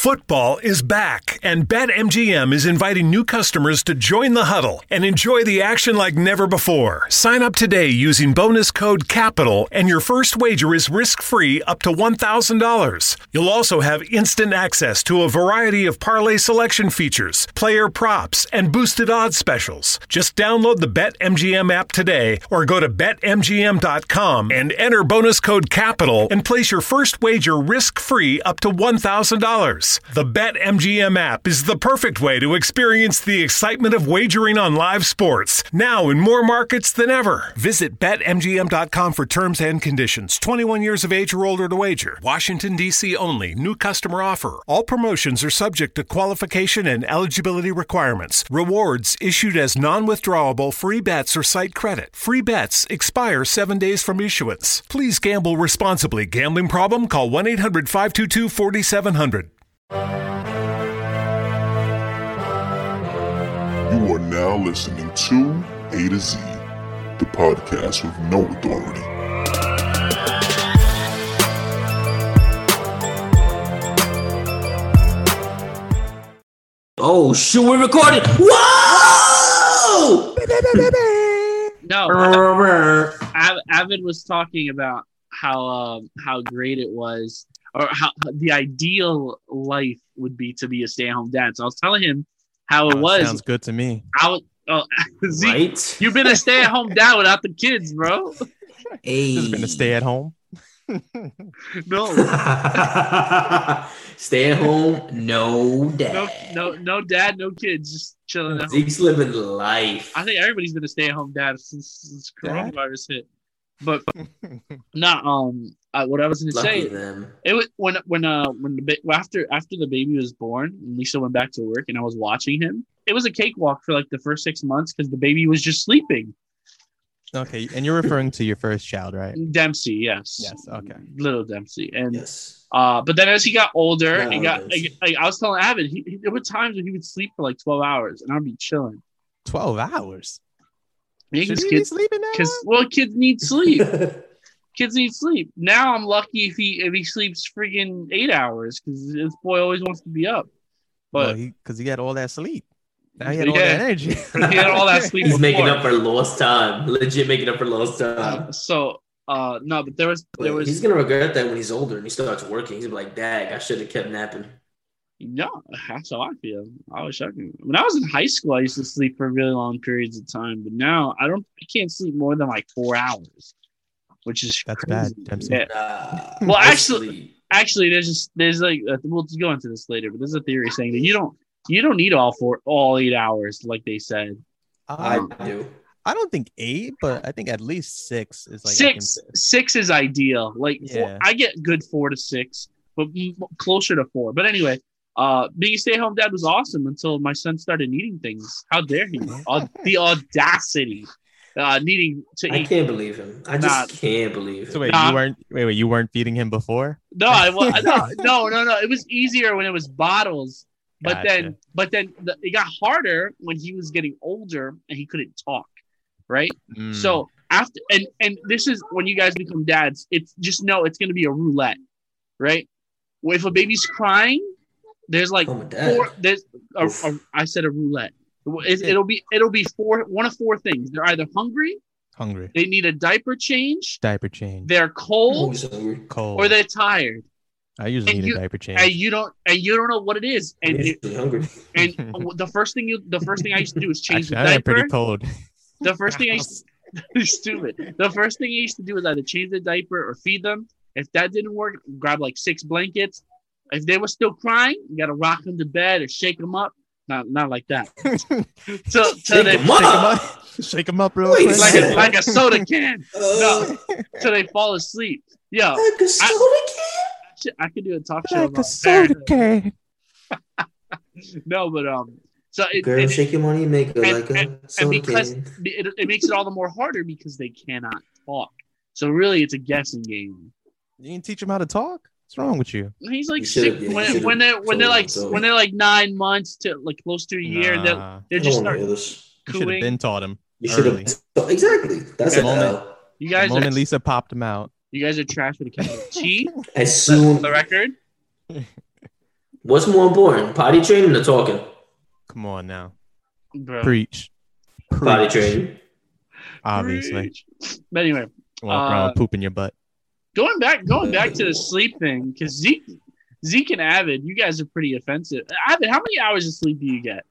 Football is back, and BetMGM is inviting new customers to join the huddle and enjoy the action like never before. Sign up today using bonus code CAPITAL, and your first wager is risk free up to $1,000. You'll also have instant access to a variety of parlay selection features, player props, and boosted odds specials. Just download the BetMGM app today or go to BetMGM.com and enter bonus code CAPITAL and place your first wager risk free up to $1,000. The BetMGM app is the perfect way to experience the excitement of wagering on live sports, now in more markets than ever. Visit BetMGM.com for terms and conditions. 21 years of age or older to wager. Washington, D.C. only. New customer offer. All promotions are subject to qualification and eligibility requirements. Rewards issued as non withdrawable free bets or site credit. Free bets expire seven days from issuance. Please gamble responsibly. Gambling problem? Call 1 800 522 4700. You are now listening to A to Z, the podcast with no authority. Oh shoot, we're recording. Whoa! No, Av- Avid was talking about how um, how great it was, or how the ideal life would be to be a stay-at-home dad. So I was telling him how it Oh, was. Sounds good to me. I was, oh, Zeke, Right? you've been a stay-at-home dad without the kids, bro. Hey. Just been a stay at home. No, Stay at home, no no, dad. no, no dad, no kids, just chilling at home. Zeke's living life. I think everybody's been a stay-at-home dad since, since Dad? coronavirus hit. But not um, I, what I was gonna say. them. It was when when uh when the ba- after after the baby was born and Lisa went back to work and I was watching him. It was a cakewalk for like the first six months because the baby was just sleeping. okay, and you're referring to your first child, right? Dempsey, yes, Yes, okay. little Dempsey, and Yes. uh, but then as he got older, No, he got like, like, I was telling Avid, he, he, there were times when he would sleep for like twelve hours and I'd be chilling. Twelve hours. Yeah, Should 'cause he be sleeping now? because well, kids need sleep. kids need sleep. Now I'm lucky if he if he sleeps freaking eight hours because this boy always wants to be up. But he because he had all that sleep. Now he had all that energy. he had all that sleep. He's making up for lost time. Legit making up for lost time. So uh no, but there was there was he's gonna regret that when he's older and he starts working. He's gonna be like, "Dag, I should have kept napping." no, that's how I feel. I was shocking. When I was in high school, I used to sleep for really long periods of time, but now I don't. I can't sleep more than like four hours, which is That's crazy. bad, Dempsey. Yeah. Nah, Well, actually- Actually, there's just there's like uh, we'll go into this later, but there's a theory saying that you don't you don't need all four all eight hours like they said. I Um, do. I don't think eight, but I think at least six is like six six is ideal. Like four, I get good four to six, but closer to four. But anyway, uh, being a stay-at-home dad was awesome until my son started needing things. How dare he? Au- the audacity, uh, needing to eat. I can't believe him. I just Nah. can't believe So him. wait, Nah. you weren't wait, wait, you weren't feeding him before? No, I wa- no, no, no, no. It was easier when it was bottles. But Gotcha. then, but then the, it got harder when he was getting older and he couldn't talk, right? Mm. So after and and this is when you guys become dads. It's just know it's going to be a roulette, right? If a baby's crying, there's like I'm a dad. four. There's a, Oof. a, I said a roulette. It, it'll be it'll be four one of four things. They're either hungry, hungry, they need a diaper change, diaper change, they're cold, cold. or they're tired, I usually and need you- a diaper change. and you don't and you don't know what it is. And it, hungry. and the first thing you the first thing I used to do is change Actually, the I am diaper. pretty cold. The first thing I used stupid. The first thing I used to do is either change the diaper or feed them. If that didn't work, grab like six blankets. If they were still crying, you gotta rock them to bed or shake them up. Not not like that. So so Shake they 'em Shake him up. up. Shake him up real Wait a quick. like second. a, like a soda can. Uh, So they fall asleep. Yeah, like a soda can? I could do a talk show like a about soda parenthood. can. No, but um, so it, Girl, it, shake your money, make it and- like a and soda because- can. it, it makes it all the more harder because they cannot talk. So really, it's a guessing game. You didn't teach them how to talk. What's wrong with you? He's like You six, yeah, when, when they're when they're like him, when they're like nine months to like close to a year, and they're Nah, they're just don't wanna start hear this. you should have been taught him. You should have exactly. That's The moment- L. You The guys are moment Lisa popped him out. you guys are trash with a capital T. As soon the record, What's more important, potty training or talking? Come on now. Bro. Preach. Potty training. Obviously. But anyway, Walk Uh, around pooping your butt. Going back going back to the sleep thing, because Zeke Zeke and Avid, you guys are pretty offensive. Avid, how many hours of sleep do you get?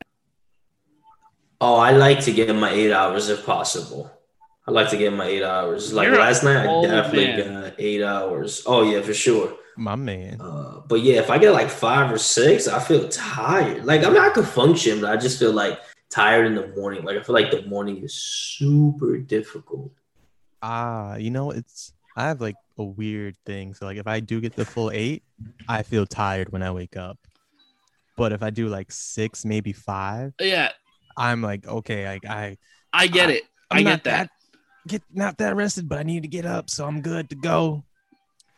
Oh, I like to get my eight hours if possible. I like to get my eight hours. Like You're last night, I definitely man. got eight hours. Oh yeah, for sure. My man. Uh, but yeah, if I get like five or six, I feel tired. Like I'm not I could function, but I just feel like tired in the morning. Like I feel like the morning is super difficult. Ah, you know, it's I have like a weird thing. So like if I do get the full eight, I feel tired when I wake up. But if I do like six, maybe five, Yeah, I'm like, okay, like I I get it. I get not that. get not that rested, but I need to get up, so I'm good to go.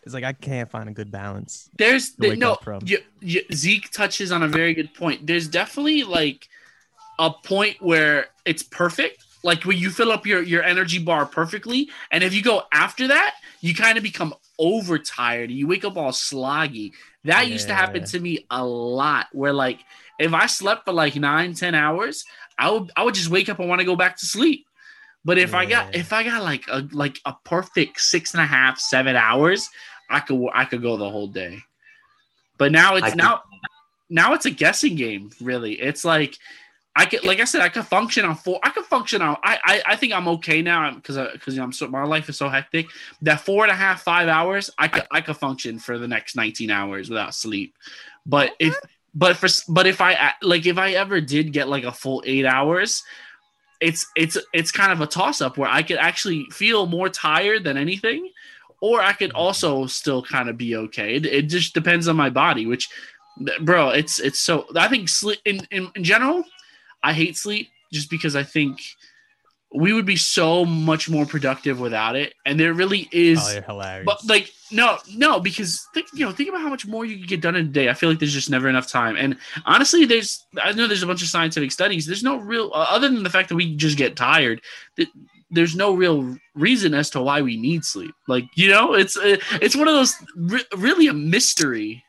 It's like I can't find a good balance. There's wake no you, you, Zeke touches on a very good point. There's definitely like a point where it's perfect, like when you fill up your your energy bar perfectly, and if you go after that, you kind of become overtired. You wake up all sloggy. That used to happen to me a lot. Where like if I slept for like nine, ten hours, I would I would just wake up and want to go back to sleep. But if I got if I got like a like a perfect six and a half, seven hours, I could I could go the whole day. But now I it's could- now now it's a guessing game. Really, it's like I could like I said I could function on four. I could function on. I I, I think I'm okay now because because uh, I'm so my life is so hectic that four and a half five hours I could I could function for the next 19 hours without sleep. But if but for but if I like if I ever did get like a full eight hours, it's it's it's kind of a toss up where I could actually feel more tired than anything, or I could mm-hmm. also still kind of be okay. It, it just depends on my body, which, bro, it's it's so. I think sleep in, in in general, I hate sleep just because I think we would be so much more productive without it, and there really is. Oh, you're hilarious. But like no, no, because think you know think about how much more you could get done in a day. I feel like there's just never enough time. And honestly, there's I know there's a bunch of scientific studies. There's no real uh, other than the fact that we just get tired. That there's no real reason as to why we need sleep. Like you know, it's uh, it's one of those re- really a mystery.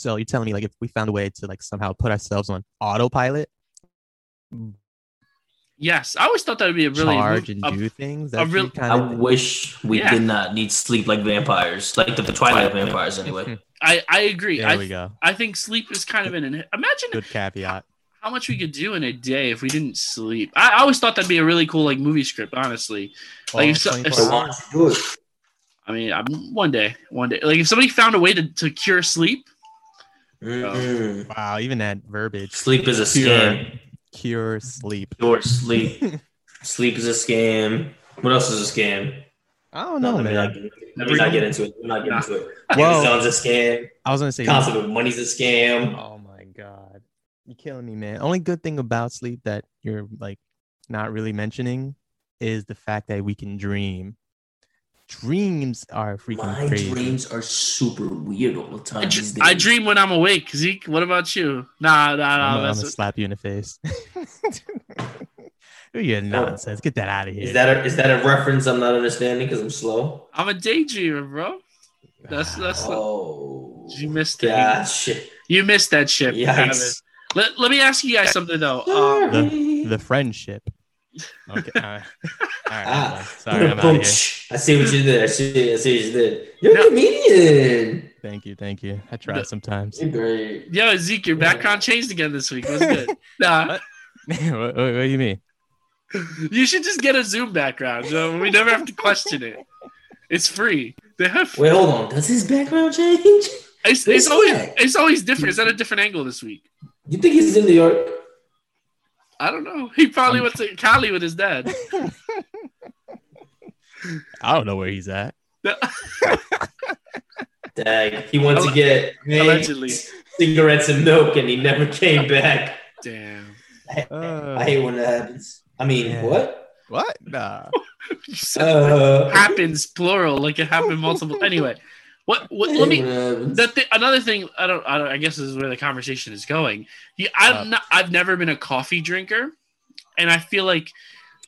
So you're telling me like if we found a way to like somehow put ourselves on autopilot, Yes, I always thought that would be a really charge and a- do things, a that's real- kind I of wish we Yeah. did not need sleep like vampires, like the, the Twilight vampires. Anyway, I I agree. there I we go. I think sleep is kind of an imagine Good caveat. how much we could do in a day if we didn't sleep. I, I always thought that'd be a really cool like movie script. Honestly, Like, All if so- if so so- why hours. don't you do it? I mean, I'm, one day, one day, like if somebody found a way to, to cure sleep, Mm-mm. Wow, even that verbiage. Sleep is a Pure. scam. Cure sleep. Pure sleep. sleep is a scam. What else is a scam? I don't know, let me not man. get, let me not get into it. Let me not get into it. Well- Amazon's a scam. I was gonna say Concept of money's a scam. Oh my god. You're killing me, man. Only good thing about sleep that you're like not really mentioning is the fact that we can dream. Dreams are freaking My crazy. dreams are super weird all the time. I, these dr- I dream when I'm awake. Zeke, what about you? Nah, nah, I'm gonna, I'm gonna slap you in the face. you are nonsense. Get that out of here. Is that a, is that a reference I'm not understanding because I'm slow? I'm a daydreamer, bro. That's that's Oh, you missed it. Gotcha. You missed that ship. Adam. Yikes. Let, let me ask you guys something though. Um, the, the friendship. Okay. All right. All right. Ah. Sorry, I'm out of here. I see what you did. I see, I see what you did. You're No. a comedian. Thank you. Thank you. I try sometimes. You're great. yo, Zeke, your background changed again this week. What's good? Nah, what, what, what do you mean? you should just get a Zoom background. So we never have to question it. It's free. They have. Wait, hold on. Does his background change? It's, it's always at? it's always different. It's at a different angle this week. You think he's in New York? I don't know. He probably went to Cali with his dad. I don't know where he's at. Dag. He went to get Allegedly. cigarettes and milk, and he never came back. Damn. I hate when that happens. I mean, Yeah. what? What? Nah. You Uh, happens plural, like it happened multiple. Anyway, what? What? Let me. that happens. That thi- another thing. I don't, I don't. I guess this is where the conversation is going. Yeah, I'm Uh, not. I've never been a coffee drinker, and I feel like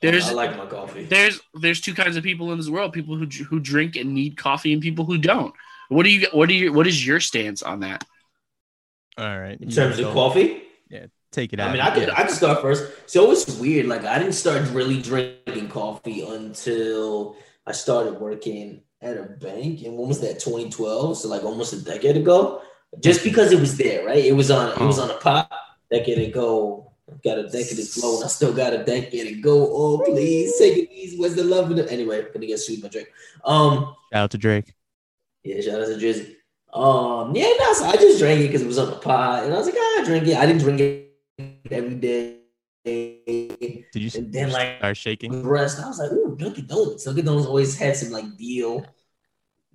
there's I like my coffee. there's there's two kinds of people in this world: people who who drink and need coffee, and people who don't. What do you? What do you? What is your stance on that? All right. In terms of coffee, Yeah. take it out. I mean, I could I could start first. So it's weird. Like I didn't start really drinking coffee until I started working at a bank. And when was that? 2012. So like almost a decade ago. Just because it was there, right? It was on. It was on a pot. Decade ago. Got a decade to go, and I still got a decade to go. Oh, please take it easy. Where's the love it? Anyway, gonna get sued by Drake. Um, Shout out to Drake. yeah, shout out to Drizzy. Um, yeah, no, so I just drank it because it was on the pot, and I was like, ah, I drink it. I didn't drink it every day. Did you And then, like, start shaking? The rest, I was like, ooh, Dunkin' Donuts. Dunkin' Donuts always had some like deal.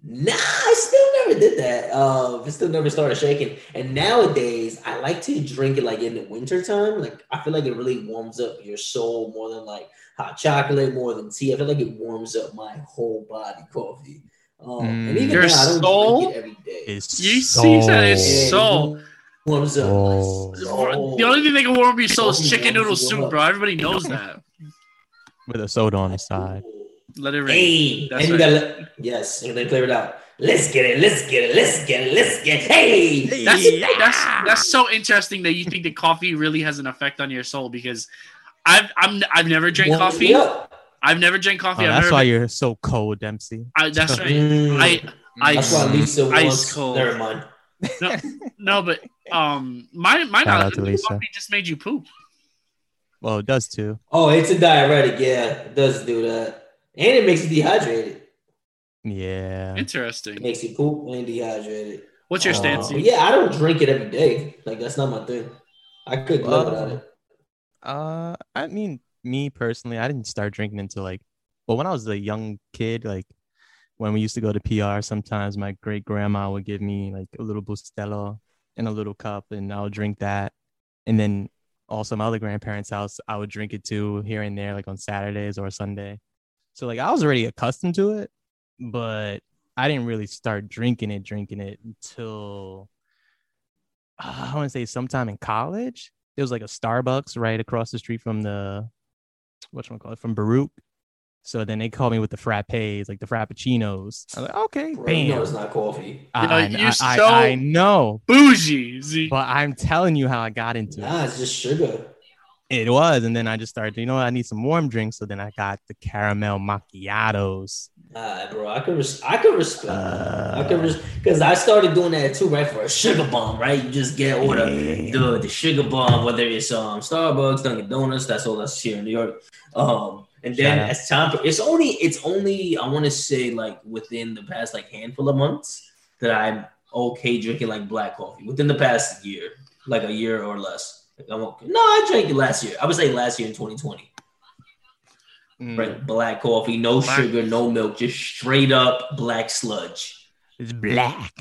Nah, I still never did that. Uh, I still never started shaking. And nowadays, I like to drink it like in the wintertime. Like I feel like it really warms up your soul more than like hot chocolate, more than tea. I feel like it warms up my whole body. Coffee. Um, and Mm. even Your now, I don't soul drink it every day. It's You see that it's Yeah, it warms up Oh. The only thing that can warm up your soul is chicken noodle soup, bro. Everybody knows that. with a soda on the side. Let it rain. Hey, That's and you right. gotta yes, and then clear it out. Let's get it, let's get it, let's get it, let's get it. Hey, That's that's that's so interesting that you think that coffee really has an effect on your soul because I've I'm I've never drank Warms coffee. me. I've never drank Oh, coffee. I've that's why been- you're so cold, Dempsey. I, that's right. Mm. I I That's why Lisa Ice wants. cold. Never mind. No, no, but um, my my Shout out to Lisa. just made you poop. Well, it does too. Oh, it's a diuretic. Yeah, it does do that, and it makes you dehydrated. Yeah. It Interesting. makes you poop and dehydrated. What's your stance? but yeah, I don't drink it every day. Like that's not my thing. I couldn't live Uh, without it. Uh, I mean, me personally, I didn't start drinking until like, well, when I was a young kid, like when we used to go to PR, sometimes my great grandma would give me like a little Bustelo in a little cup, and I would drink that. And then also my other grandparents' house, I would drink it too here and there, like on Saturdays or Sunday. So like I was already accustomed to it, but I didn't really start drinking it, drinking it until I want to say sometime in college there was like a Starbucks right across the street from the what what's call it from Baruch. So then they called me with the frappes, like the frappuccinos. I'm like, okay, Bro, bam. you know it's not coffee. I, You know, I- you're I- so- I know, Bougie. Z. but I'm telling you how I got into Nah, it's just sugar. it. It was, and then I just started. You know. I need some warm drinks, so then I got the caramel macchiatos. Nah, bro, I could res- I could respect. that. I could Uh, because I started doing that too, right? For a sugar bomb, right? You just get order Yeah. the the sugar bomb, whether it's um Starbucks, Dunkin' Donuts, that's all that's here in New York. Um, and then Shout out. as time, it's only it's only I want to say like within the past like handful of months that I'm okay drinking like black coffee within the past year, like a year or less. Like, I'm okay. No, I drank it last year. I would say last year in 2020. mm, Right, black coffee, no Black- sugar, no milk, just straight up black sludge. It's black.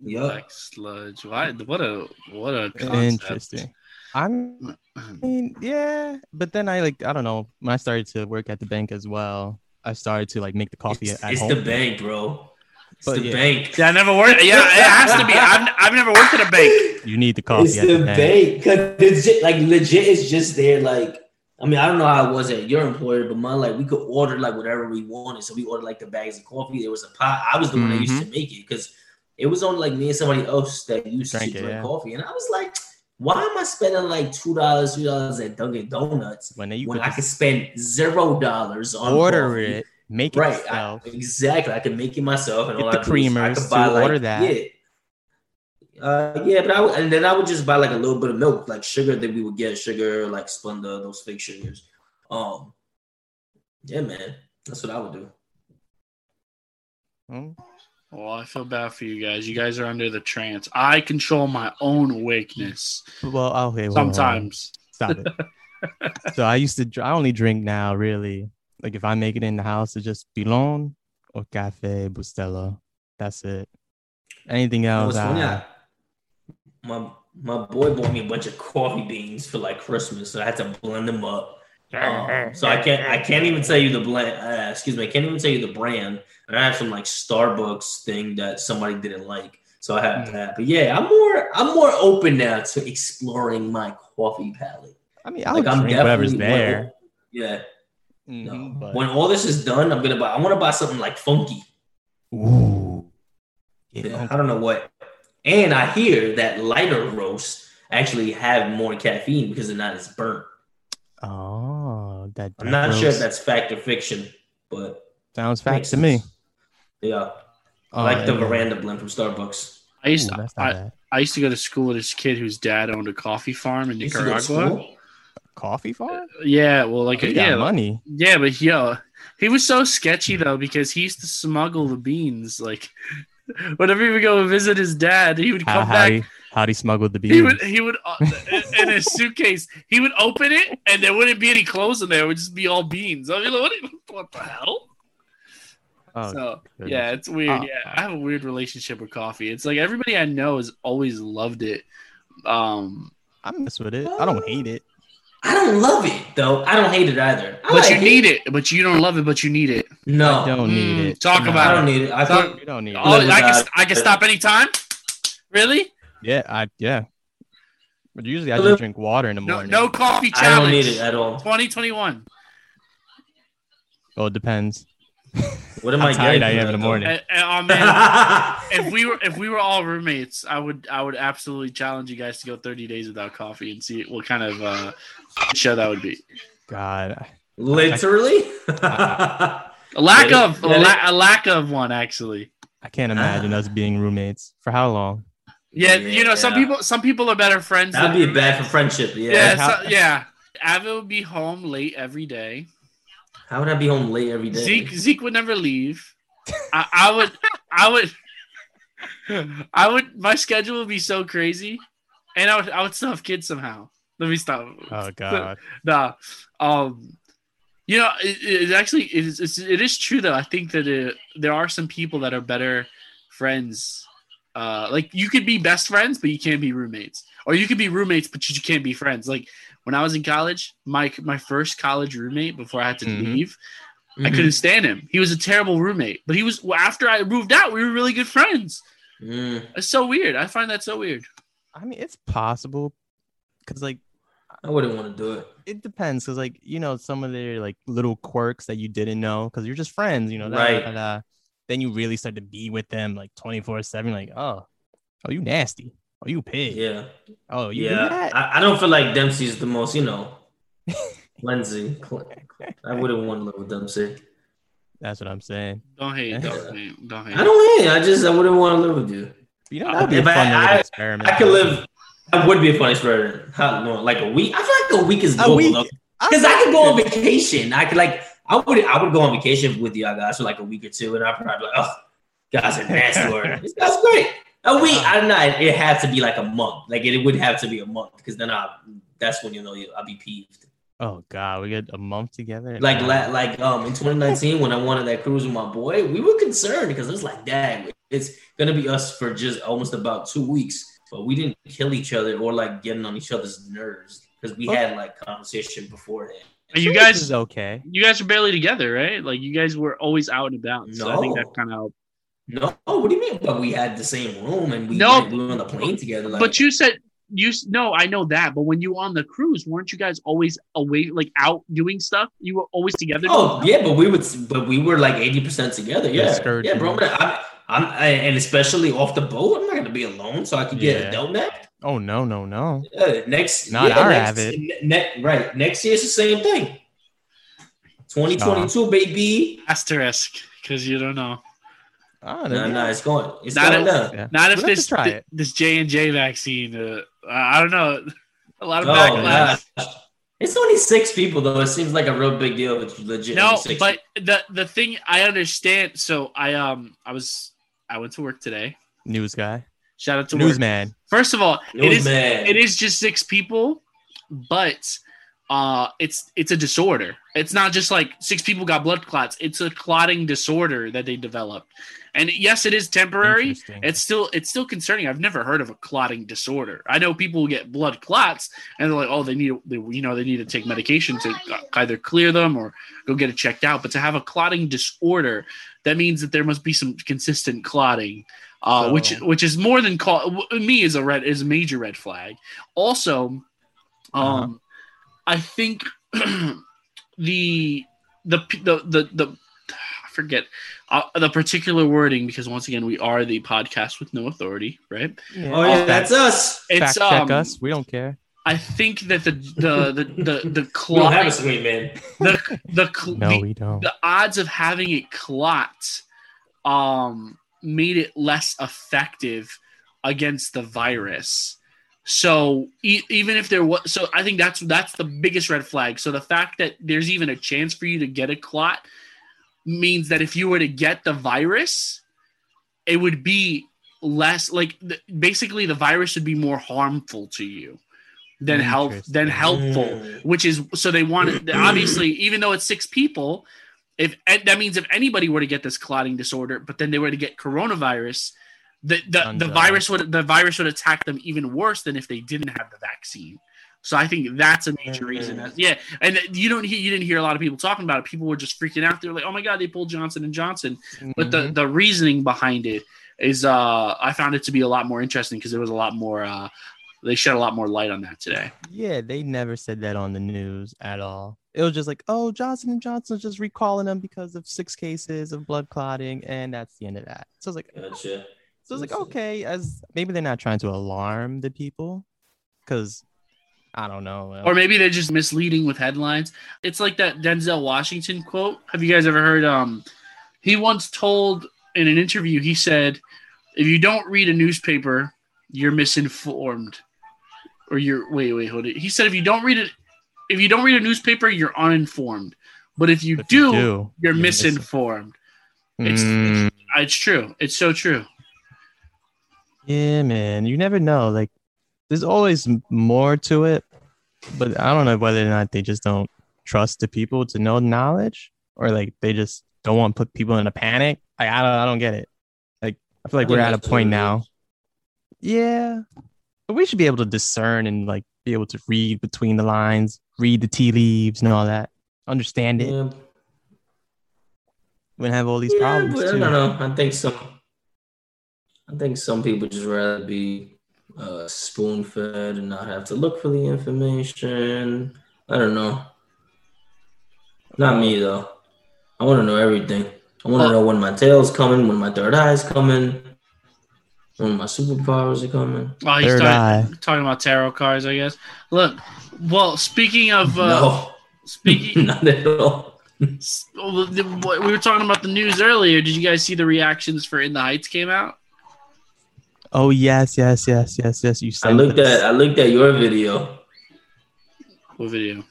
Yup. Black sludge. Why? What a what a concept. Interesting. I'm I mean, yeah, but then I like I don't know. When I started to work at the bank as well, I started to like make the coffee It's, at it's home. the bank, bro. It's But the yeah. bank. Yeah, I never worked. Yeah, it has to be. I've, I've never worked at a bank. You need the coffee It's at the the bank. bank. Cause legit, like legit, is just there. Like, I mean, I don't know how it was at your employer, but mine, like, we could order like whatever we wanted. So we ordered like the bags of coffee. There was a pot. I was the one that used mm-hmm. to make it because it was only like me and somebody else that used Drank to it, drink yeah. coffee, and I was like, why am I spending like two dollars, three dollars at Dunkin' Donuts When when I could just spend zero dollars on order coffee? it, make it Right, I, exactly. I can make it myself, and Get all the I do is I creamers could to buy like order that. yeah, uh, yeah. But I would, and then I would just buy like a little bit of milk, like sugar that we would get, sugar like Splenda, those fake sugars. Um, yeah, man, that's what I would do. Hmm? Well, I feel bad for you guys. You guys are under the trance. I control my own awakeness Well, okay. hold on. sometimes. Stop it. so I used to. dr- I only drink now, really. Like if I make it in the house, it's just Pilon or Cafe Bustelo. That's it. Anything else? it's funny, I, I- my my boy bought me a bunch of coffee beans for like Christmas, so I had to blend them up. Um, so I can't I can't even tell you the blend. Uh, excuse me, I can't even tell you the brand. And I have some like Starbucks thing that somebody didn't like, so I have Mm. that. But yeah, I'm more I'm more open now to exploring my coffee palette. I mean, I'll Like I'm drink whatever's definitely there. Yeah. No. Mhm, but- When all this is done, I'm gonna buy. I want to buy something like funky. Ooh. Yeah, I don't know what. And I hear that lighter roasts actually have more caffeine because they're not as burnt. Oh, that. I'm not sure if that's fact or fiction, but sounds makes facts to me. Yeah, Oh, I like the and- veranda blend from Starbucks. I used Ooh, to, that's I. I used to go to school with this kid whose dad owned a coffee farm in You used to go to Nicaragua. Coffee farm? Uh, yeah, well, like He uh, got yeah, money. yeah, but yeah, uh, he was so sketchy though because he used to smuggle the beans. Like whenever he would go visit his dad, he would come how back. he how he smuggled the beans? He would he would uh, in- in his suitcase. He would open it and there wouldn't be any clothes in there. It would just be all beans. I mean, like, what, what the hell? oh, so goodness. yeah, it's weird. Oh. yeah, I have a weird relationship with coffee. It's like everybody I know has always loved it. Um, I mess with it. I don't hate it. I don't love it though. I don't hate it either. I but like you need it. But you don't love it. But you need it. No, I don't need Mm, it. talk No. about I don't need it. I Talk- think You don't need Oh, it. Live I can I can stop anytime. Really? Yeah, I yeah. But usually I Live- just drink water in the morning. no coffee challenge. I don't need it at all. 2021. Oh, it depends. What am How I tired getting I from am in the morning. And, and, oh man, if we were if we were all roommates, I would I would absolutely challenge you guys to go 30 days without coffee and see what kind of uh, show that would be. God, Literally. A lack of a, la- a lack of one actually. I can't imagine us being roommates for how long? Yeah, you know some people some people are better friends. That'd than be bad for friendship. Yeah. Yeah, How- so, yeah. Avi would be home late every day. How would I be home late every day? Zeke Zeke would never leave. I, I would I would I would my schedule would be so crazy, and I would I would still have kids somehow. Let me stop. Oh God, Nah. Um, you know, it, it actually it is it's, it is true though. I think that it, there are some people that are better friends. Uh, like you could be best friends, but you can't be roommates, or you could be roommates, but you can't be friends. Like when I was in college, my my first college roommate before I had to Mhm. leave, I Mhm. couldn't stand him. He was a terrible roommate, but he was after I moved out, we were really good friends. Mm. It's so weird. I find that so weird. I mean it's possible, cause like I wouldn't want to do it. it depends, cause like you know some of their like little quirks that you didn't know, cause you're just friends, you know. da- Right. da- da. Then you really start to be with them like 24 seven. Like oh, oh you nasty. Oh you pig. Yeah. Oh you Yeah. I, I don't feel like Dempsey's the most, you know, cleansing. I wouldn't want to live with Dempsey. That's what I'm saying. Don't hate. Don't hate. Don't hate. I don't hate. I just I wouldn't want to live with you. You know that'd be a If I- fun little I- experiment. I could live. That would be a fun experiment. How long? Like a week? I feel like a week is A doable week? Because I could go on vacation. I could like I would I would go on vacation with y'all guys for like a week or two, and I'd probably be like, oh, guys are nasty. Or this guy's great. A week, I don't know. It had to be like a month. Like it, would have to be a month because then I that's when you know you- I'll be peeved. Oh God, we get a month together. Like Nah. la- like um in 2019 when I wanted that cruise with my boy, we were concerned because it was like, dang, it's gonna be us for just almost about two weeks, but we didn't kill each other or like getting on each other's nerves because we had like conversation beforehand. Are you guys is okay. you guys are barely together, right? Like you guys were always out and about. So I think No. that kind of. No, what do you mean? But we had the same room and we No. went- we were on the plane together. Like, But you said you s- no, I know that. But when you were on the cruise, weren't you guys always away, like out doing stuff? You were always together. oh yeah, but we would, but we were like 80 percent together. Yeah, yeah, bro. But I'm, I'm, I, and especially off the boat, I'm not gonna be alone, so I could get Yeah. a donut. Oh no, no, no. Uh, next, Not yeah, our next, Avid. ne- ne- right. Next year's the same thing. 2022, baby. asterisk because you don't know. Oh, No, there no, it's going. It's Not going a- down. Yeah. Not if We'll this try this J and J vaccine. Uh, I don't know. A lot of Oh, backlash. gosh. It's only six people though. It seems like a real big deal. It's legit. No, but the the thing I understand. So I um I was I went to work today. News guy, Shout out to newsman. First of all, people. it is man. it is just six people, but uh it's it's a disorder. It's not just like six people got blood clots. It's a clotting disorder that they developed. And yes, it is temporary. It's still it's still concerning. I've never heard of a clotting disorder. I know people get blood clots and they're like, oh, they need they, you know they need to take medication to either clear them or go get it checked out. But to have a clotting disorder, that means that there must be some consistent clotting, uh, So- which which is more than call me is a red is a major red flag. Also, um, Uh-huh. I think the the the the the I forget uh, the particular wording because once again we are the podcast with no authority, right? Oh yeah, that's us. It's Fact check um, us. We don't care. I think that the the the the, the We don't clot have a screen, man. the the, cl- No, the we don't. the odds of having it clot um made it less effective against the virus so e- even if there was so i think that's that's the biggest red flag so the fact that there's even a chance for you to get a clot means that if you were to get the virus it would be less like th- basically the virus would be more harmful to you than help than helpful Mm. which is so they wanted obviously even though it's six people if that means if anybody were to get this clotting disorder but then they were to get coronavirus the the, the virus would the virus would attack them even worse than if they didn't have the vaccine so i think that's a major reason that, yeah and you don't hear you didn't hear a lot of people talking about it people were just freaking out they were like oh my god they pulled johnson and johnson but the Mhm. the reasoning behind it is uh i found it to be a lot more interesting because there was a lot more uh they shed a lot more light on that today Yeah, they never said that on the news at all. It was just like, oh, Johnson and Johnson's just recalling them because of six cases of blood clotting, and that's the end of that. So I was like, Gotcha. So it's like, okay, as maybe they're not trying to alarm the people, because I don't know. or maybe they're just misleading with headlines. It's like that Denzel Washington quote. Have you guys ever heard? Um, he once told in an interview, he said, "If you don't read a newspaper, you're misinformed." Or you're wait, wait, hold it. He said, "If you don't read it, if you don't read a newspaper, you're uninformed. But if you, If do, you you're, you're misinformed." It's, Mm, it's it's true. It's so true. Yeah, man. You never know. Like, there's always more to it, but I don't know whether or not they just don't trust the people to know the knowledge, or like they just don't want to put people in a panic. Like, I don't, I don't get it. Like, I feel like I we're at a point now. Yeah, but we should be able to discern and like be able to read between the lines, read the tea leaves and all that, understand it. Yeah, We wouldn't have all these yeah, problems but I don't know. I think some. I think some people just rather be uh, spoon fed and not have to look for the information. I don't know. Not me though. I want to know everything. I want to know when my tail's coming, when my third eye's coming, when my superpowers are coming. Oh, he's Third eye. talking, talking about tarot cards, I guess. Look, well, speaking of uh, no, speaking, not at all. Well, the- what- we were talking about the news earlier. Did you guys see the reactions for In the Heights came out? Oh yes, yes, yes, yes, yes. You I looked this. at I looked at your video, What video?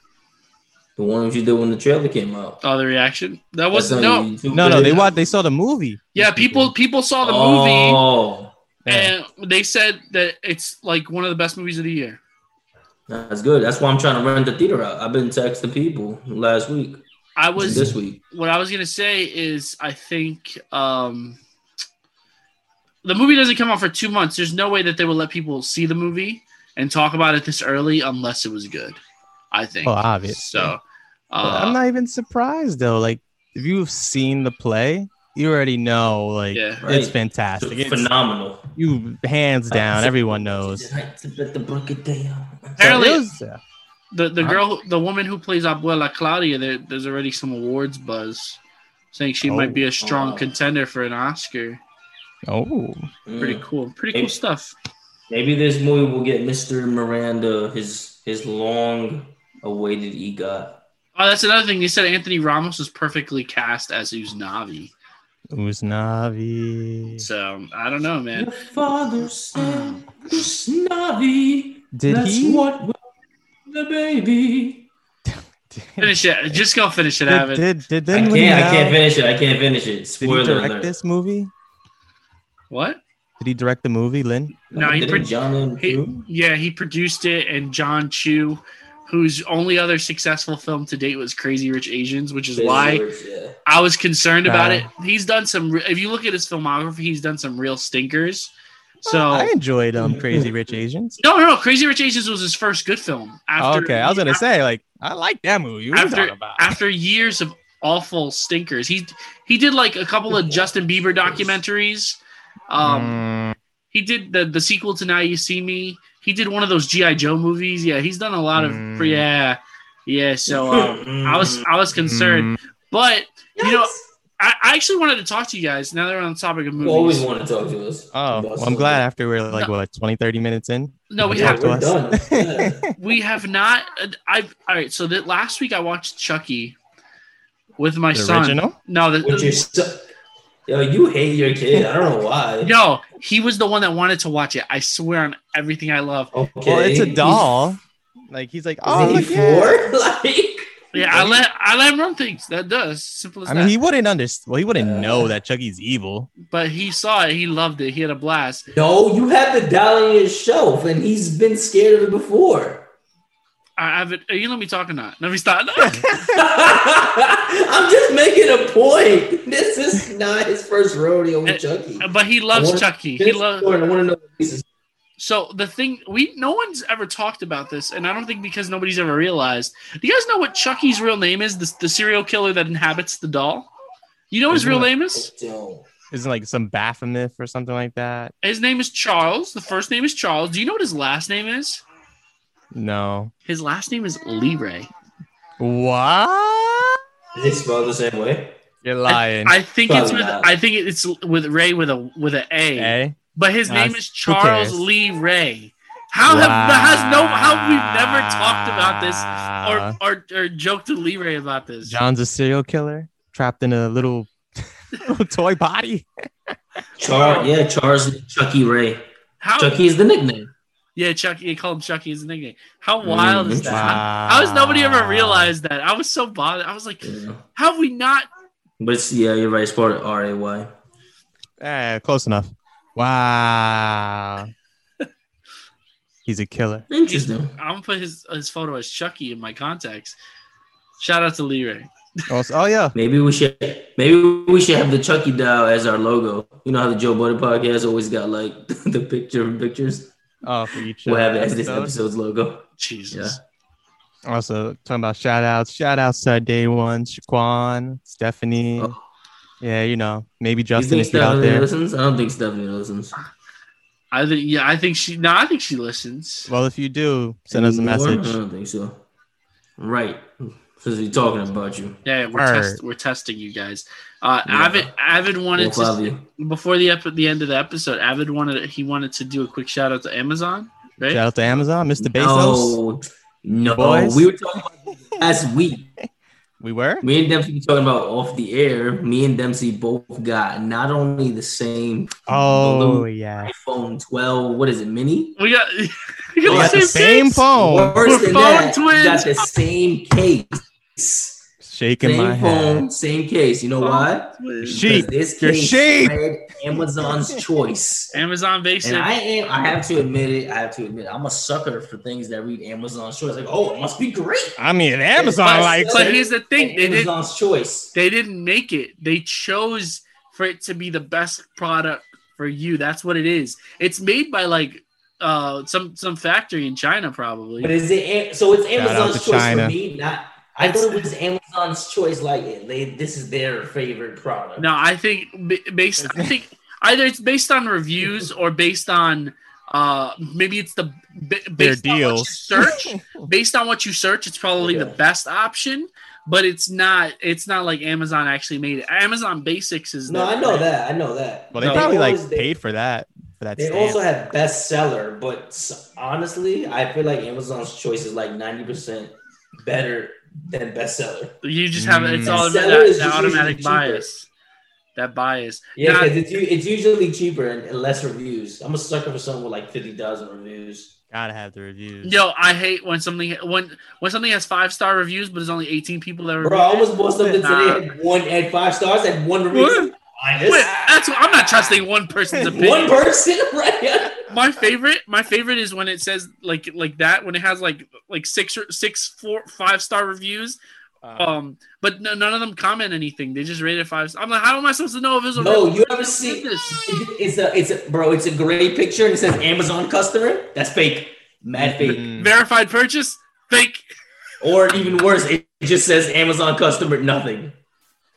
the one that you did when the trailer came out. Oh, the reaction. That was no. YouTube No, no, they watched. They saw the movie. Yeah, These people people saw the movie Oh, Yeah. and they said that it's like one of the best movies of the year. that's good. That's why I'm trying to rent the theater out. I've been texting people last week, I was this week. what I was gonna say is I think um the movie doesn't come out for two months. There's no way that they will let people see the movie and talk about it this early unless it was good. I think. Oh, obvious. So uh, I'm not even surprised though. Like if you've seen the play, you already know. Like Yeah. Right. it's fantastic. It's, Phenomenal. you hands down. Everyone knows. Apparently- So it the the Huh? girl, the woman who plays Abuela Claudia, there, there's already some awards buzz saying she might Oh. be a strong Oh. contender for an Oscar. Oh, Pretty cool. Pretty Maybe- cool stuff. Maybe this movie will get Mr. Miranda his his long awaited EGOT. Oh, that's another thing. They said Anthony Ramos was perfectly cast as Uznavi. Usnavi. So I don't know, man. Your father said, "Snavi, Did that's he? what the baby." Finish it. Just go finish it, Did, Avid. did, did, I can't. when I can't finish it. I can't finish it. Did he Spoiler direct alert. this movie? What? Did he direct the movie, Lin? No, he Didn't pro- John He, yeah, he produced it, and Jon Chu, whose only other successful film to date was Crazy Rich Asians, which is why Yeah. I was concerned about Uh, it. He's done some. re- If you look at his filmography, he's done some real stinkers. So I enjoyed um Crazy Rich Asians. no, no, no. Crazy Rich Asians was his first good film. After, okay, I was gonna say like I like that movie. What are you after about? after years of awful stinkers, he he did like a couple of Justin Bieber documentaries. Um, Mm, he did the the sequel to Now You See Me. He did one of those GI Joe movies. Yeah, he's done a lot of Mm. yeah, yeah. So um, I was I was concerned, mm, but you know I, I actually wanted to talk to you guys now that we're on the topic of You movies. always want to talk to us. Oh, well, I'm glad after we're like No. what 20, 30 minutes in. no, we you Yeah, have talk to we're us. done. Yeah. we have not. I've all right. So that last week I watched Chucky with my The son. original? No, the, With your son. Yo, you hate your kid. I don't know why. no, he was the one that wanted to watch it. I swear on everything I love. Okay. Well, it's a He's- doll. Like he's like, oh, he look, yeah. four? Like, Yeah, I let I let him run things. That does simple as I that. mean, he wouldn't understand. Well, he wouldn't Uh, know that Chucky's evil. but he saw it. He loved it. He had a blast. no, you have the doll on your shelf, and he's been scared of it before. I have it. Are you let me talk or not? Let me stop. I'm just making a point. This is not his first rodeo with eh, Chucky. but he loves I wanna- Chucky. He loves. I want to know. what this is. So the thing we no one's ever talked about this, and I don't think because nobody's ever realized. Do you guys know what Chucky's real name is? The, the serial killer that inhabits the doll. You know what his real name is? Isn't like some Baphomet or something like that? His name is Charles. The first name is Charles. Do you know what his last name is? No. His last name is Lee Ray. What? Is it spelled the same way? You're lying. I think it's with not. I think it's with Ray with a with an A. Eh? But his Nah, name is Charles cares? Lee Ray. How have has no how we've never talked about this Wow. or, or or joked to Lee Ray about this? John's a serial killer trapped in a little, little toy body. Char, yeah, Charles Chucky Ray. How Chucky is the nickname. Yeah, Chucky. They call him Chucky as a nickname. How Mm, wild is that? Wow. How has nobody ever realized that? I was so bothered. I was like, Yeah. how have we not? But it's, yeah, you're right. It's part of R A Y. Eh, close enough. Wow. He's a killer. Interesting. I'm gonna put his his photo as Chucky in my contacts. Shout out to Lee Ray. Also, oh yeah. Maybe we should maybe we should have the Chucky doll as our logo. You know how the Joe Budden podcast always got like the picture and pictures. Oh, for each. We'll uh, have it as this episode's logo. Jesus. Also, talking about shout outs. Shout outs to our day one, Shaquan, Stephanie. Oh. Yeah, you know, maybe Justin think if you're out Stephanie there. listens? I don't think Stephanie listens. I think yeah, I think she no, I think she listens. Well, if you do, send us a Anymore? message. I don't think so. Right. Since we're talking about you. Yeah, we're Word. test, we're testing you guys. Uh, Yeah. Avid Avid wanted Both of to you. before the ep- the end of the episode. Avid wanted he wanted to do a quick shout out to Amazon, right? Shout out to Amazon, Mr. Bezos. No, no. Boys. We were talking about this last week. We were. Me and Dempsey were talking about off the air. Me and Dempsey both got not only the same Oh yeah. iPhone 12. What is it, mini? We got, we We got got the same case. phone. Worse We're than phone that, we twins. got the same case. Shaking my Same phone, head. same case. You know why? Sheep. Because this Your case sheep. Amazon's choice. Amazon basic. And I am, I have to admit it, I have to admit, it, I'm a sucker for things that read Amazon's choice. Like, oh, it must be great. I mean, Amazon But- likes but here's the thing: And they did Amazon's choice. they didn't make it. They chose for it to be the best product for you. That's what it is. It's made by like uh some some factory in China probably. But is it so? It's Amazon's choice China. for me. Not I thought it was Amazon's choice. Like they, this is their favorite product. No, I think based. I think either it's based on reviews or based on uh maybe it's the ba- Their based on what you deals. search. based on what you search, it's probably the best option. But it's not. It's not like Amazon actually made it. Amazon Basics is. No, I know brand. that. I know that. Well, they No, probably like always- they- paid for that. For that. They stamp. also have bestseller, but honestly, I feel like Amazon's choice is like ninety percent better than bestseller. You just have it's Mm. all Seller that, is that automatic usually cheaper. bias. That bias. Yeah, Now- because it's, it's usually cheaper and, and less reviews. I'm a sucker for something with like fifty thousand reviews. gotta have the reviews. Yo, I hate when something when when something has five star reviews, but there's only 18 people that review. Bro, I almost bought something Nah. today. Had one had five stars, had one review. Wait, that's I'm not trusting one person's opinion. One person, right? My favorite, my favorite is when it says like like that when it has like like six or six four five star reviews. Uh, Um, but no, none of them comment anything. They just rate it five. I'm like, how am I supposed to know if it's a No, real- you ever see this? It's a, it's a, bro. It's a great picture and it says Amazon customer. That's fake, mad fake. mm, verified purchase? Fake. Or even worse, it just says Amazon customer, nothing.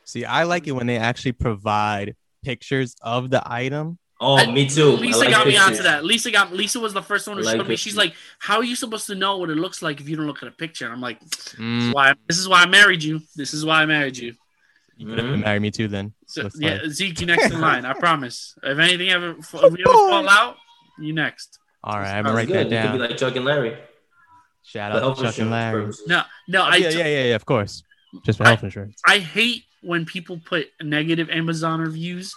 See, I like it when they actually provide pictures of the item. Oh, I- me too. Lisa like got me pictures. onto that. Lisa got Lisa was the first one who I like showed me. She's like, "How are you supposed to know what it looks like if you don't look at a picture?" I'm like, "This Mm, is why this is why I married you. This is why I married you." You could have Mhm. married me too then. So, Looks yeah, like. Zeke, you next in line. I promise. If anything ever, if we ever fall out, you next. All right, I'm gonna write good. that You could down. be like Chuck and Larry. Shout out to Chuck and Larry. purposes. No, no, I yeah, yeah, yeah, yeah, of course. Just for I- health insurance. I hate when people put negative Amazon reviews,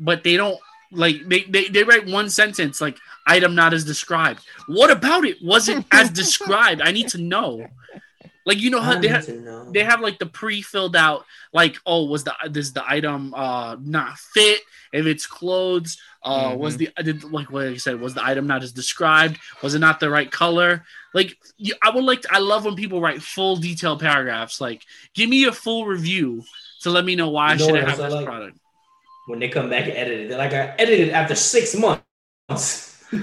but they don't like they, they they write one sentence like item not as described. What about it wasn't as described? I need to know. Like you know how they need have they have like the pre-filled out like oh was the does the item uh not fit if it's clothes uh was the I did like what I said was the item not as described was it not the right color like you, I would like to, I love when people write full detailed paragraphs like give me a full review to let me know why I You know shouldn't have this I like? product when they come back and edit it. They're like, I edited after six months.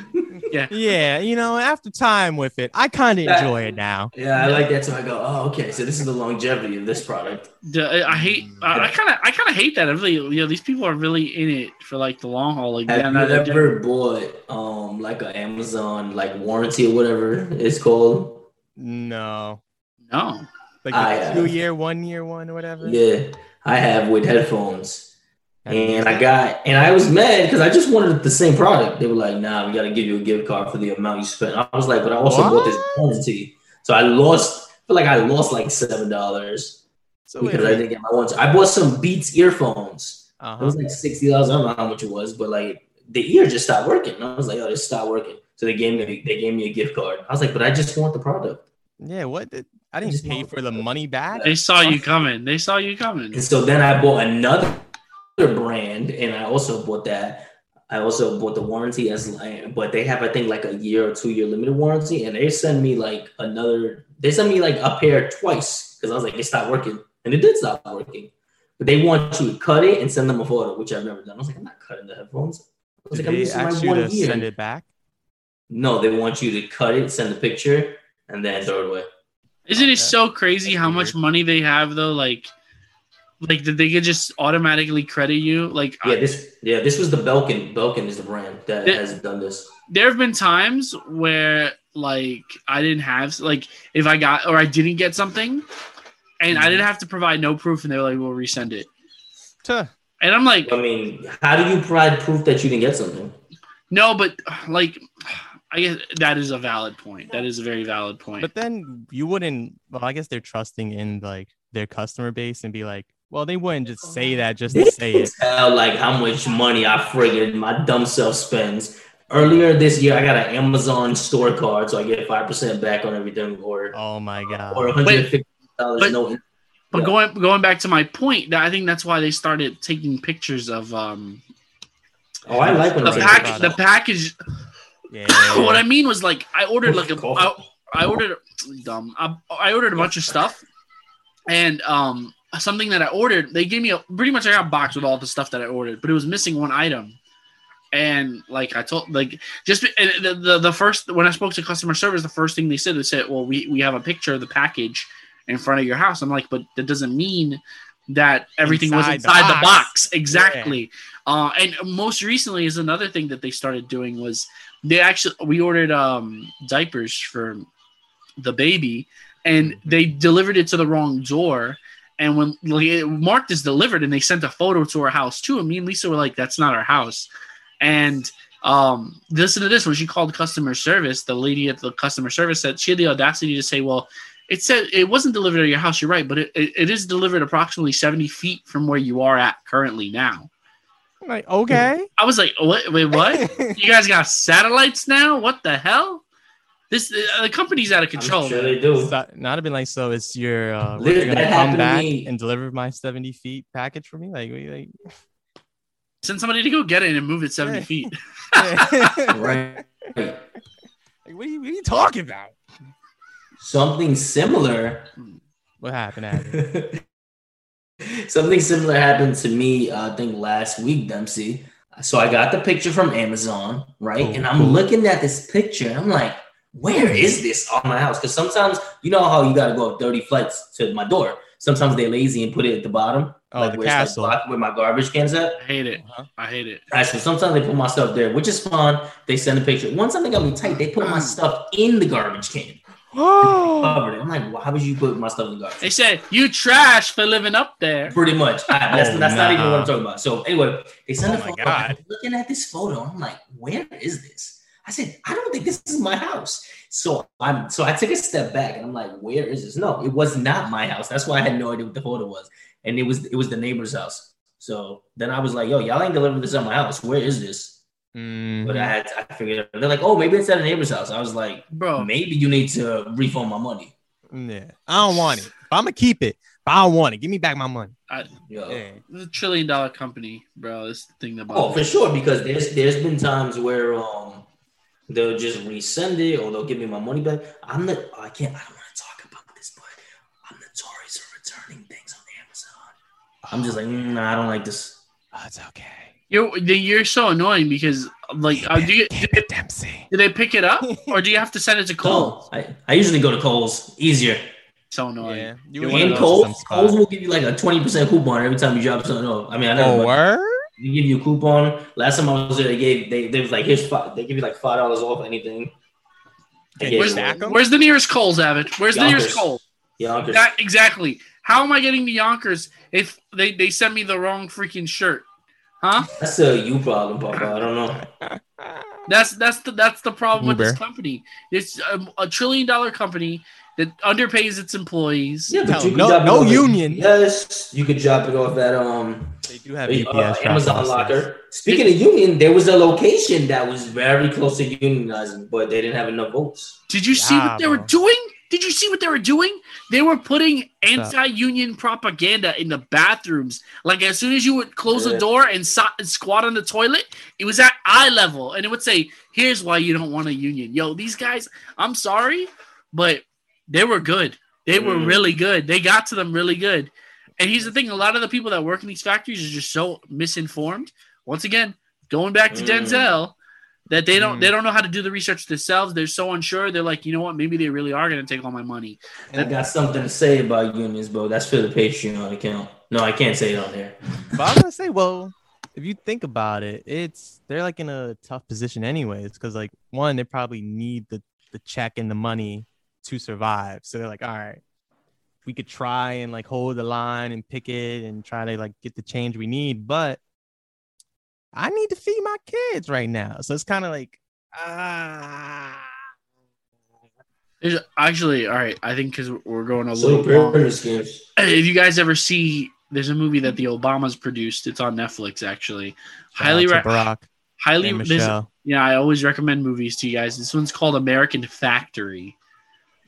Yeah, Yeah. you know, after time with it, I kind of enjoy it now. Yeah, I like that. So I go, oh, okay. So this is the longevity of this product. The- I hate I kind of I kind of hate that I really you know these people are really in it for like the long haul like Have you that- ever bought um like an Amazon like warranty or whatever it's called? No, no like I, the uh, two year, one year, one or whatever. Yeah, I have with headphones. And I got, and I was mad because I just wanted the same product. They were like, "Nah, we got to give you a gift card for the amount you spent." I was like, "But I also bought this What? warranty, so I lost. I feel like I lost like seven dollars So wait, because I didn't get my warranty. I bought some Beats earphones. It uh-huh. was like sixty dollars. I don't know how much it was, but like the ear just stopped working. And I was like, "Oh, this stopped working." So they gave me, they gave me a gift card. I was like, "But I just want the product." yeah, what? Did, I didn't just pay for the money back. they saw you coming they saw you coming And so then I bought another brand, and I also bought that. I also bought the warranty as, but they have I think like a year or two year limited warranty, and they send me like another. They sent me like a pair twice because I was like, it stopped working, and it did stop working. But they want you to cut it and send them a photo, which I've never done. I was like, I'm not cutting the headphones. I was Did like, I'm they using my ask you one to year. send it back? No, they want you to cut it, send the picture, and then throw it away. Isn't it so crazy how much money they have though? Like, like did they could just automatically credit you. Like, Yeah, I- this yeah, this was the Belkin. Belkin is the brand that It- has done this. there have been times where like I didn't have like if I got or I didn't get something, and I mm-hmm. didn't have to provide no proof, and they were like, "We'll resend it," Tuh. and I'm like, I mean, how do you provide proof that you didn't get something? "No," but like, I guess that is a valid point. That is a very valid point. But then you wouldn't. Well, I guess they're trusting in like their customer base and be like, well, they wouldn't just say that just to say it. tell like how much money I friggin' my dumb self spends. Earlier this year, I got an Amazon store card, so I get five percent back on everything, or Oh my god. or one hundred and fifty dollars. but- No, But Yeah. going going back to my point, that I think that's why they started taking pictures of um oh, I like when the they That's take pack the package. yeah. what I mean was like I ordered like a Cough. I, I ordered dumb I, I ordered a bunch of stuff, and um something that I ordered they gave me a pretty much I got a box with all the stuff that I ordered, but it was missing one item. And like I told, like just and the, the the first when I spoke to customer service, the first thing they said they said, "Well, we we have a picture of the package in front of your house." I'm like, but that doesn't mean that everything was Inside the inside the box, box. exactly. Uh, and most recently is another thing that they started doing was they actually we ordered um diapers for the baby, and Mhm. they delivered it to the wrong door. And when marked as delivered, and they sent a photo to our house too, and me and Lisa were like, "That's not our house." And um, listen to this: when she called customer service, the lady at the customer service said she had the audacity to say, "Well, it said it wasn't delivered at your house. You're right, but it, it, it is delivered approximately 70 feet from where you are at currently now." I'm like, okay. I was like, "What? Wait, what? you guys got satellites now? What the hell?" This uh, the company's out of control. I'm sure man. they do. So, not have been like, so it's your uh, Li- you're gonna come happened to back and deliver my 70 feet package for me? Like, we- like Send somebody to go get it and move it 70 Yeah. feet. right. Like, what, are you, what are you talking about? Something similar. What happened? Abby? Something similar happened to me, uh, I think last week, Dempsey. So I got the picture from Amazon, right? Cool, and I'm cool. looking at this picture. And I'm like, where is this on my house? Because sometimes you know how you got to go up 30 flights to my door. Sometimes they're lazy and put it at the bottom, Oh, like the where castle. it's like where my garbage cans at. I hate it. Uh-huh. I hate it. All right, so sometimes they put my stuff there, which is fun. They send a picture. One time they got me tight. They put my stuff in the garbage can. Oh. covered it. I'm like, why would you put my stuff in the garbage? They said you trash for living up there. Pretty much. I, that's Oh, that's not even what. I'm talking about. So anyway, they send Oh a photo. God. I'm looking at this photo, I'm like, where is this? I said, I don't think this is my house. So I'm so I took a step back and I'm like, where is this? No, it was not my house. That's why I had no idea what the photo was. And it was it was the neighbor's house. So then I was like, yo, y'all ain't delivering this at my house. Where is this? Mhm. But I had I figured out. They're like, oh, maybe it's at a neighbor's house. I was like, Bro, maybe you need to refund my money. Yeah, I don't want it. But I'm gonna keep it. But I don't want it. Give me back my money. Yo. Yeah. it's a trillion dollar company, bro. This thing that Oh, for sure. Because there's there's been times where um they'll just resend it or they'll give me my money back. I'm not. I can't. I don't want to talk about this, but I'm notorious for returning things on Amazon. I'm just like, mm, nah, I don't like this. Oh, it's okay. You're you're so annoying because like uh, do you Keep it, Dempsey. do they pick it up or do you have to send it to Cole? Cool. I, I usually go to Kohl's. Easier. So annoying. Yeah, you You're would And go to Kohl's, some spot. Kohl's will give you like a 20% coupon every time you drop something off. I mean, I never. Oh, but word? They give you a coupon. Last time I was there, they gave they, they was like here's five. They give you like five dollars off anything. Can Where's, stack 'em? where's the nearest Kohl's, Avid? Where's the nearest Yonkers. Cole? Yonkers. That exactly. How am I getting to Yonkers if they, they sent me the wrong freaking shirt? Huh? That's a you problem, Papa. I don't know. That's that's the that's the problem with this company. It's a, a trillion dollar company that underpays its employees. Yeah, Tell but you them, no- drop it no off at- union. Yes, you could drop it off at um They do have uh, Amazon drop-offs. locker. Speaking of union, there was a location that was very close to unionizing, but they didn't have enough votes. Did you see Yeah, what they were doing? Did you see what they were doing? They were putting anti-union propaganda in the bathrooms. Like as soon as you would close the door and, so- and squat on the toilet, it was at eye level, and it would say, "Here's why you don't want a union." Yo, these guys, I'm sorry, but they were good. They were Mm. really good. They got to them really good. And here's the thing: a lot of the people that work in these factories are just so misinformed. Once again, going back to Mm. Denzel, that they don't Mm. they don't know how to do the research themselves. They're so unsure. They're like, you know what? Maybe they really are going to take all my money. I got something to say about unions, bro. That's for the Patreon account. No, I can't say it on there. But I'm gonna say, well, if you think about it, it's they're like in a tough position anyways, because like one, they probably need the the check and the money to survive. So they're like, all right, we could try and like hold the line and pick it and try to like get the change we need, but I need to feed my kids right now. So it's kind of like, ah. There's actually all right. I think because we're going a So little long. pyramid. If you guys ever see, there's a movie that the Obamas produced. It's on Netflix. Actually, highly, Shout out re- Barack highly. and this- yeah, I always recommend movies to you guys. This one's called American Factory.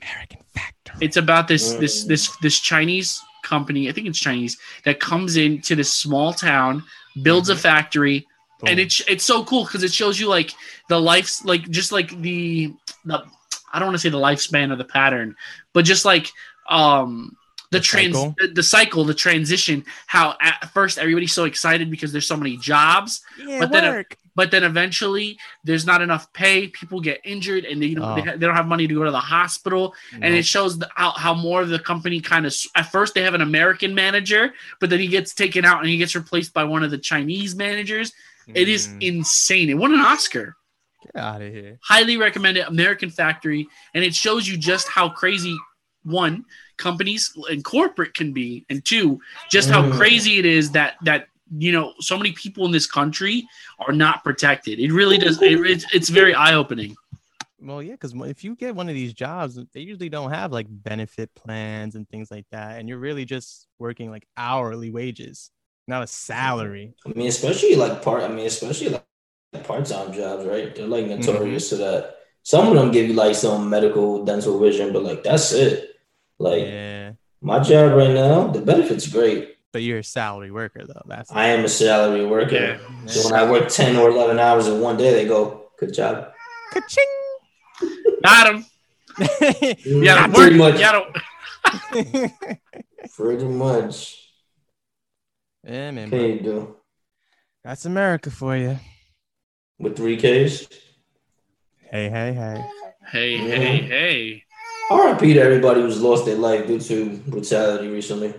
American Factory. It's about this this this this Chinese company. I think it's Chinese that comes into this small town, builds a factory, and it's it's so cool because it shows you like the life's like just like the the I don't want to say the lifespan of the pattern, but just like um the, The trans cycle? The, the cycle, the transition. How at first everybody's so excited because there's so many jobs, yeah, but then work. But then eventually there's not enough pay. People get injured and they don't Oh. they, they don't have money to go to the hospital, and it shows the, how how more of the company kind of at first they have an American manager, but then he gets taken out and he gets replaced by one of the Chinese managers. It is Mm, insane. It won an Oscar get out of here. highly recommend it american factory and it shows you just how crazy one companies and corporate can be and two just how Mm. crazy it is that that you know so many people in this country are not protected it really does it, it's, it's very eye-opening Well, yeah, because if you get one of these jobs, they usually don't have like benefit plans and things like that, and you're really just working like hourly wages, not a salary. I mean, especially like part. I mean, especially like part-time jobs, right? They're like notorious Mm-hmm. to that. Some of them give you like some medical, dental vision, but like that's it. Like Yeah, my job right now, the benefits great. But you're a salary worker though. That's I am a salary worker. Yeah. So when I work ten or eleven hours in one day, they go, "Good job." Ka-ching! got him yeah pretty much. yeah Pretty much. yeah, man. Can you do That's America for you. with three Ks? Hey, hey, hey. hey Mhm. hey hey R.I.P. to everybody who's lost their life due to brutality recently.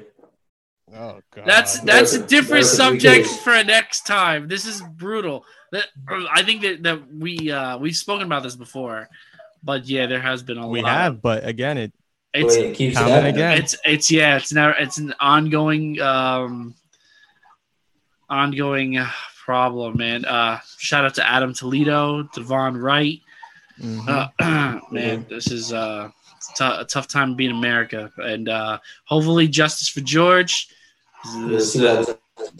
Oh god. That's that's a different subject weekends. for next time. This is brutal. That I think that, that we uh we've spoken about this before, but yeah, there has been a We lot. We have, but again, it It's Wait, it keeps Comment again. it's it's yeah, it's now it's an ongoing um ongoing uh, problem, man. Uh, shout out to Adam Toledo, Daunte Wright. mhm. Uh, man, this is uh, it's tou- a tough time to be in America, and uh, hopefully justice for George. Let's see.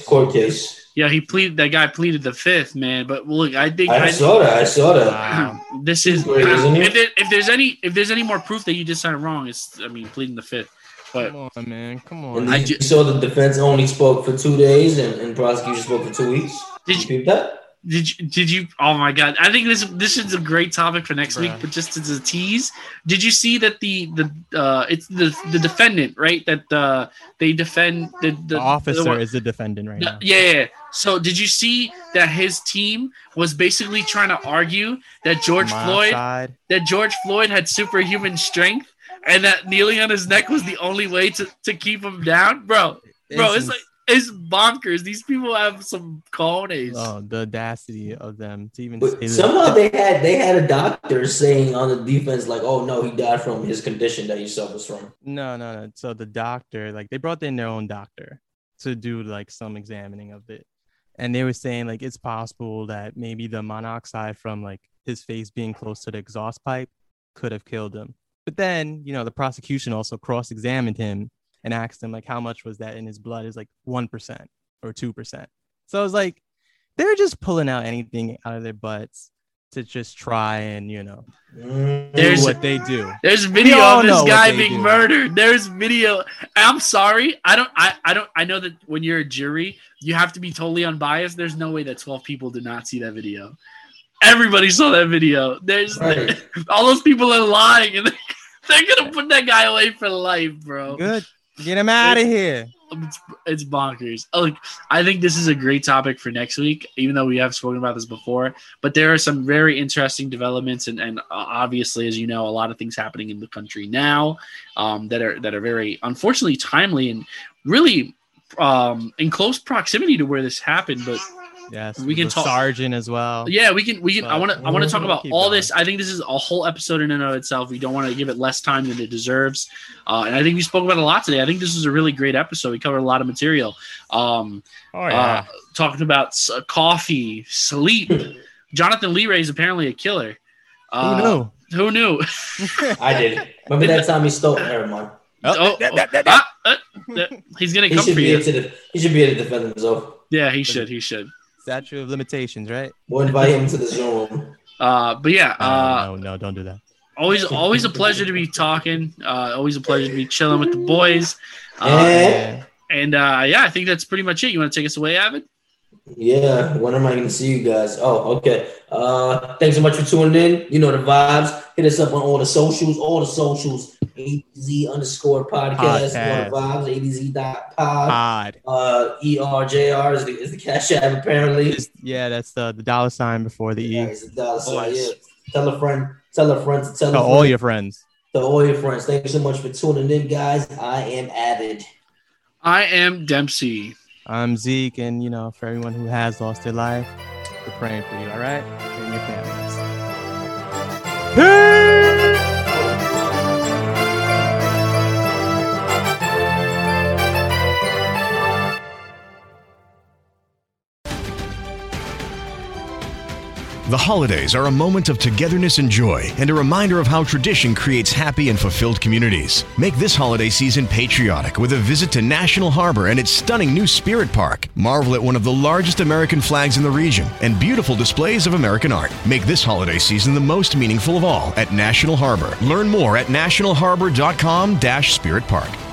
Court case. Yeah, he pleaded. That guy pleaded the fifth, man. But look, I think I I, saw that. I saw that. Wow. this is Great, isn't he? if, there, if there's any if there's any more proof that you just signed wrong, it's I mean pleading the fifth. But Come on, man. Come And on. I you ju- saw the defense only spoke for two days and, and prosecution spoke for two weeks. Did you you- peep that? Did you, did you? Oh my god! I think this this is a great topic for next week. But just as a tease, did you see that the the uh it's the the defendant right that uh they defend the the, The officer the one- is the defendant right the- now. yeah, yeah, yeah. So did you see that his team was basically trying to argue that George My Floyd side. that George Floyd had superhuman strength and that kneeling on his neck was the only way to, to keep him down, bro? Bro, it's It's like it's bonkers. These people have some cojones. Oh, the audacity of them to even But say that. somehow they had they had a doctor saying on the defense like, "Oh no, he died from his condition that he suffers from." No, no, no. So the doctor, like, they brought in their own doctor to do like some examining of it, and they were saying like it's possible that maybe the monoxide from like his face being close to the exhaust pipe could have killed him. But then, you know, the prosecution also cross-examined him and asked him like how much was that in his blood? Is like one percent or two percent. So I was like, they're just pulling out anything out of their butts to just try and you know do There's- what they do. There's video of this guy being do. murdered. There's video. I'm sorry. I don't I, I don't I know that when you're a jury, you have to be totally unbiased. There's no way that 12 people did not see that video. Everybody saw that video. There's Right. all those people are lying and they're gonna put that guy away for life, bro. Good. Get him out of here. It's, it's bonkers. Oh, Look, I think this is a great topic for next week, even though we have spoken about this before. But there are some very interesting developments, and, and uh, obviously, as you know, a lot of things happening in the country now um, that are that are very unfortunately timely and really um, in close proximity to where this happened. But Yes. We can the talk- sergeant as well. yeah, we can we can. I want to I want to talk about all going. this. I think this is a whole episode in and of itself. We don't want to give it less time than it deserves, uh, and I think we spoke about a lot today. I think this is a really great episode. We covered a lot of material. Um, Oh uh, talking about s- uh, coffee, sleep. Jonathan Lee Ray is apparently a killer. Uh, Who knew? Who knew? I did. Remember that time he stole? Never mind. Oh, that- that- that- ah, uh, uh, he's gonna He come should for you. able to. He should be able to defend himself. Yeah, he should. He should. Statute of limitations, right? We'll invite him to the Zoom. Uh, but yeah, uh, no, no, no, don't do that. always, always a pleasure to be talking. Uh, always a pleasure to be chilling with the boys. Uh, And and uh, yeah, I think that's pretty much it. You want to take us away, Avid? yeah, when am I going to see you guys? Oh, okay. Uh, thanks so much for tuning in. You know the vibes. Hit us up on all the socials. All the socials. AZ underscore podcast. Podcast. You know vibes. ADZ dot pod. Pod. Uh, ERJR is the, is the cash app apparently. Just- yeah, that's the, the dollar sign before the Yeah, E. it's a dollar sign, Boys. yeah. Tell a friend. Tell a friend to tell To a all friend. your friends. to all your friends. Thank you so much for tuning in, guys. I am Avid. I am Dempsey. I'm Zeke, and you know, for everyone who has lost their life, we're praying for you, all right? And your families. The holidays are a moment of togetherness and joy, and a reminder of how tradition creates happy and fulfilled communities. Make this holiday season patriotic with a visit to National Harbor and its stunning new Spirit Park. Marvel at one of the largest American flags in the region and beautiful displays of American art. Make this holiday season the most meaningful of all at National Harbor. Learn more at nationalharbor.com-spirit park.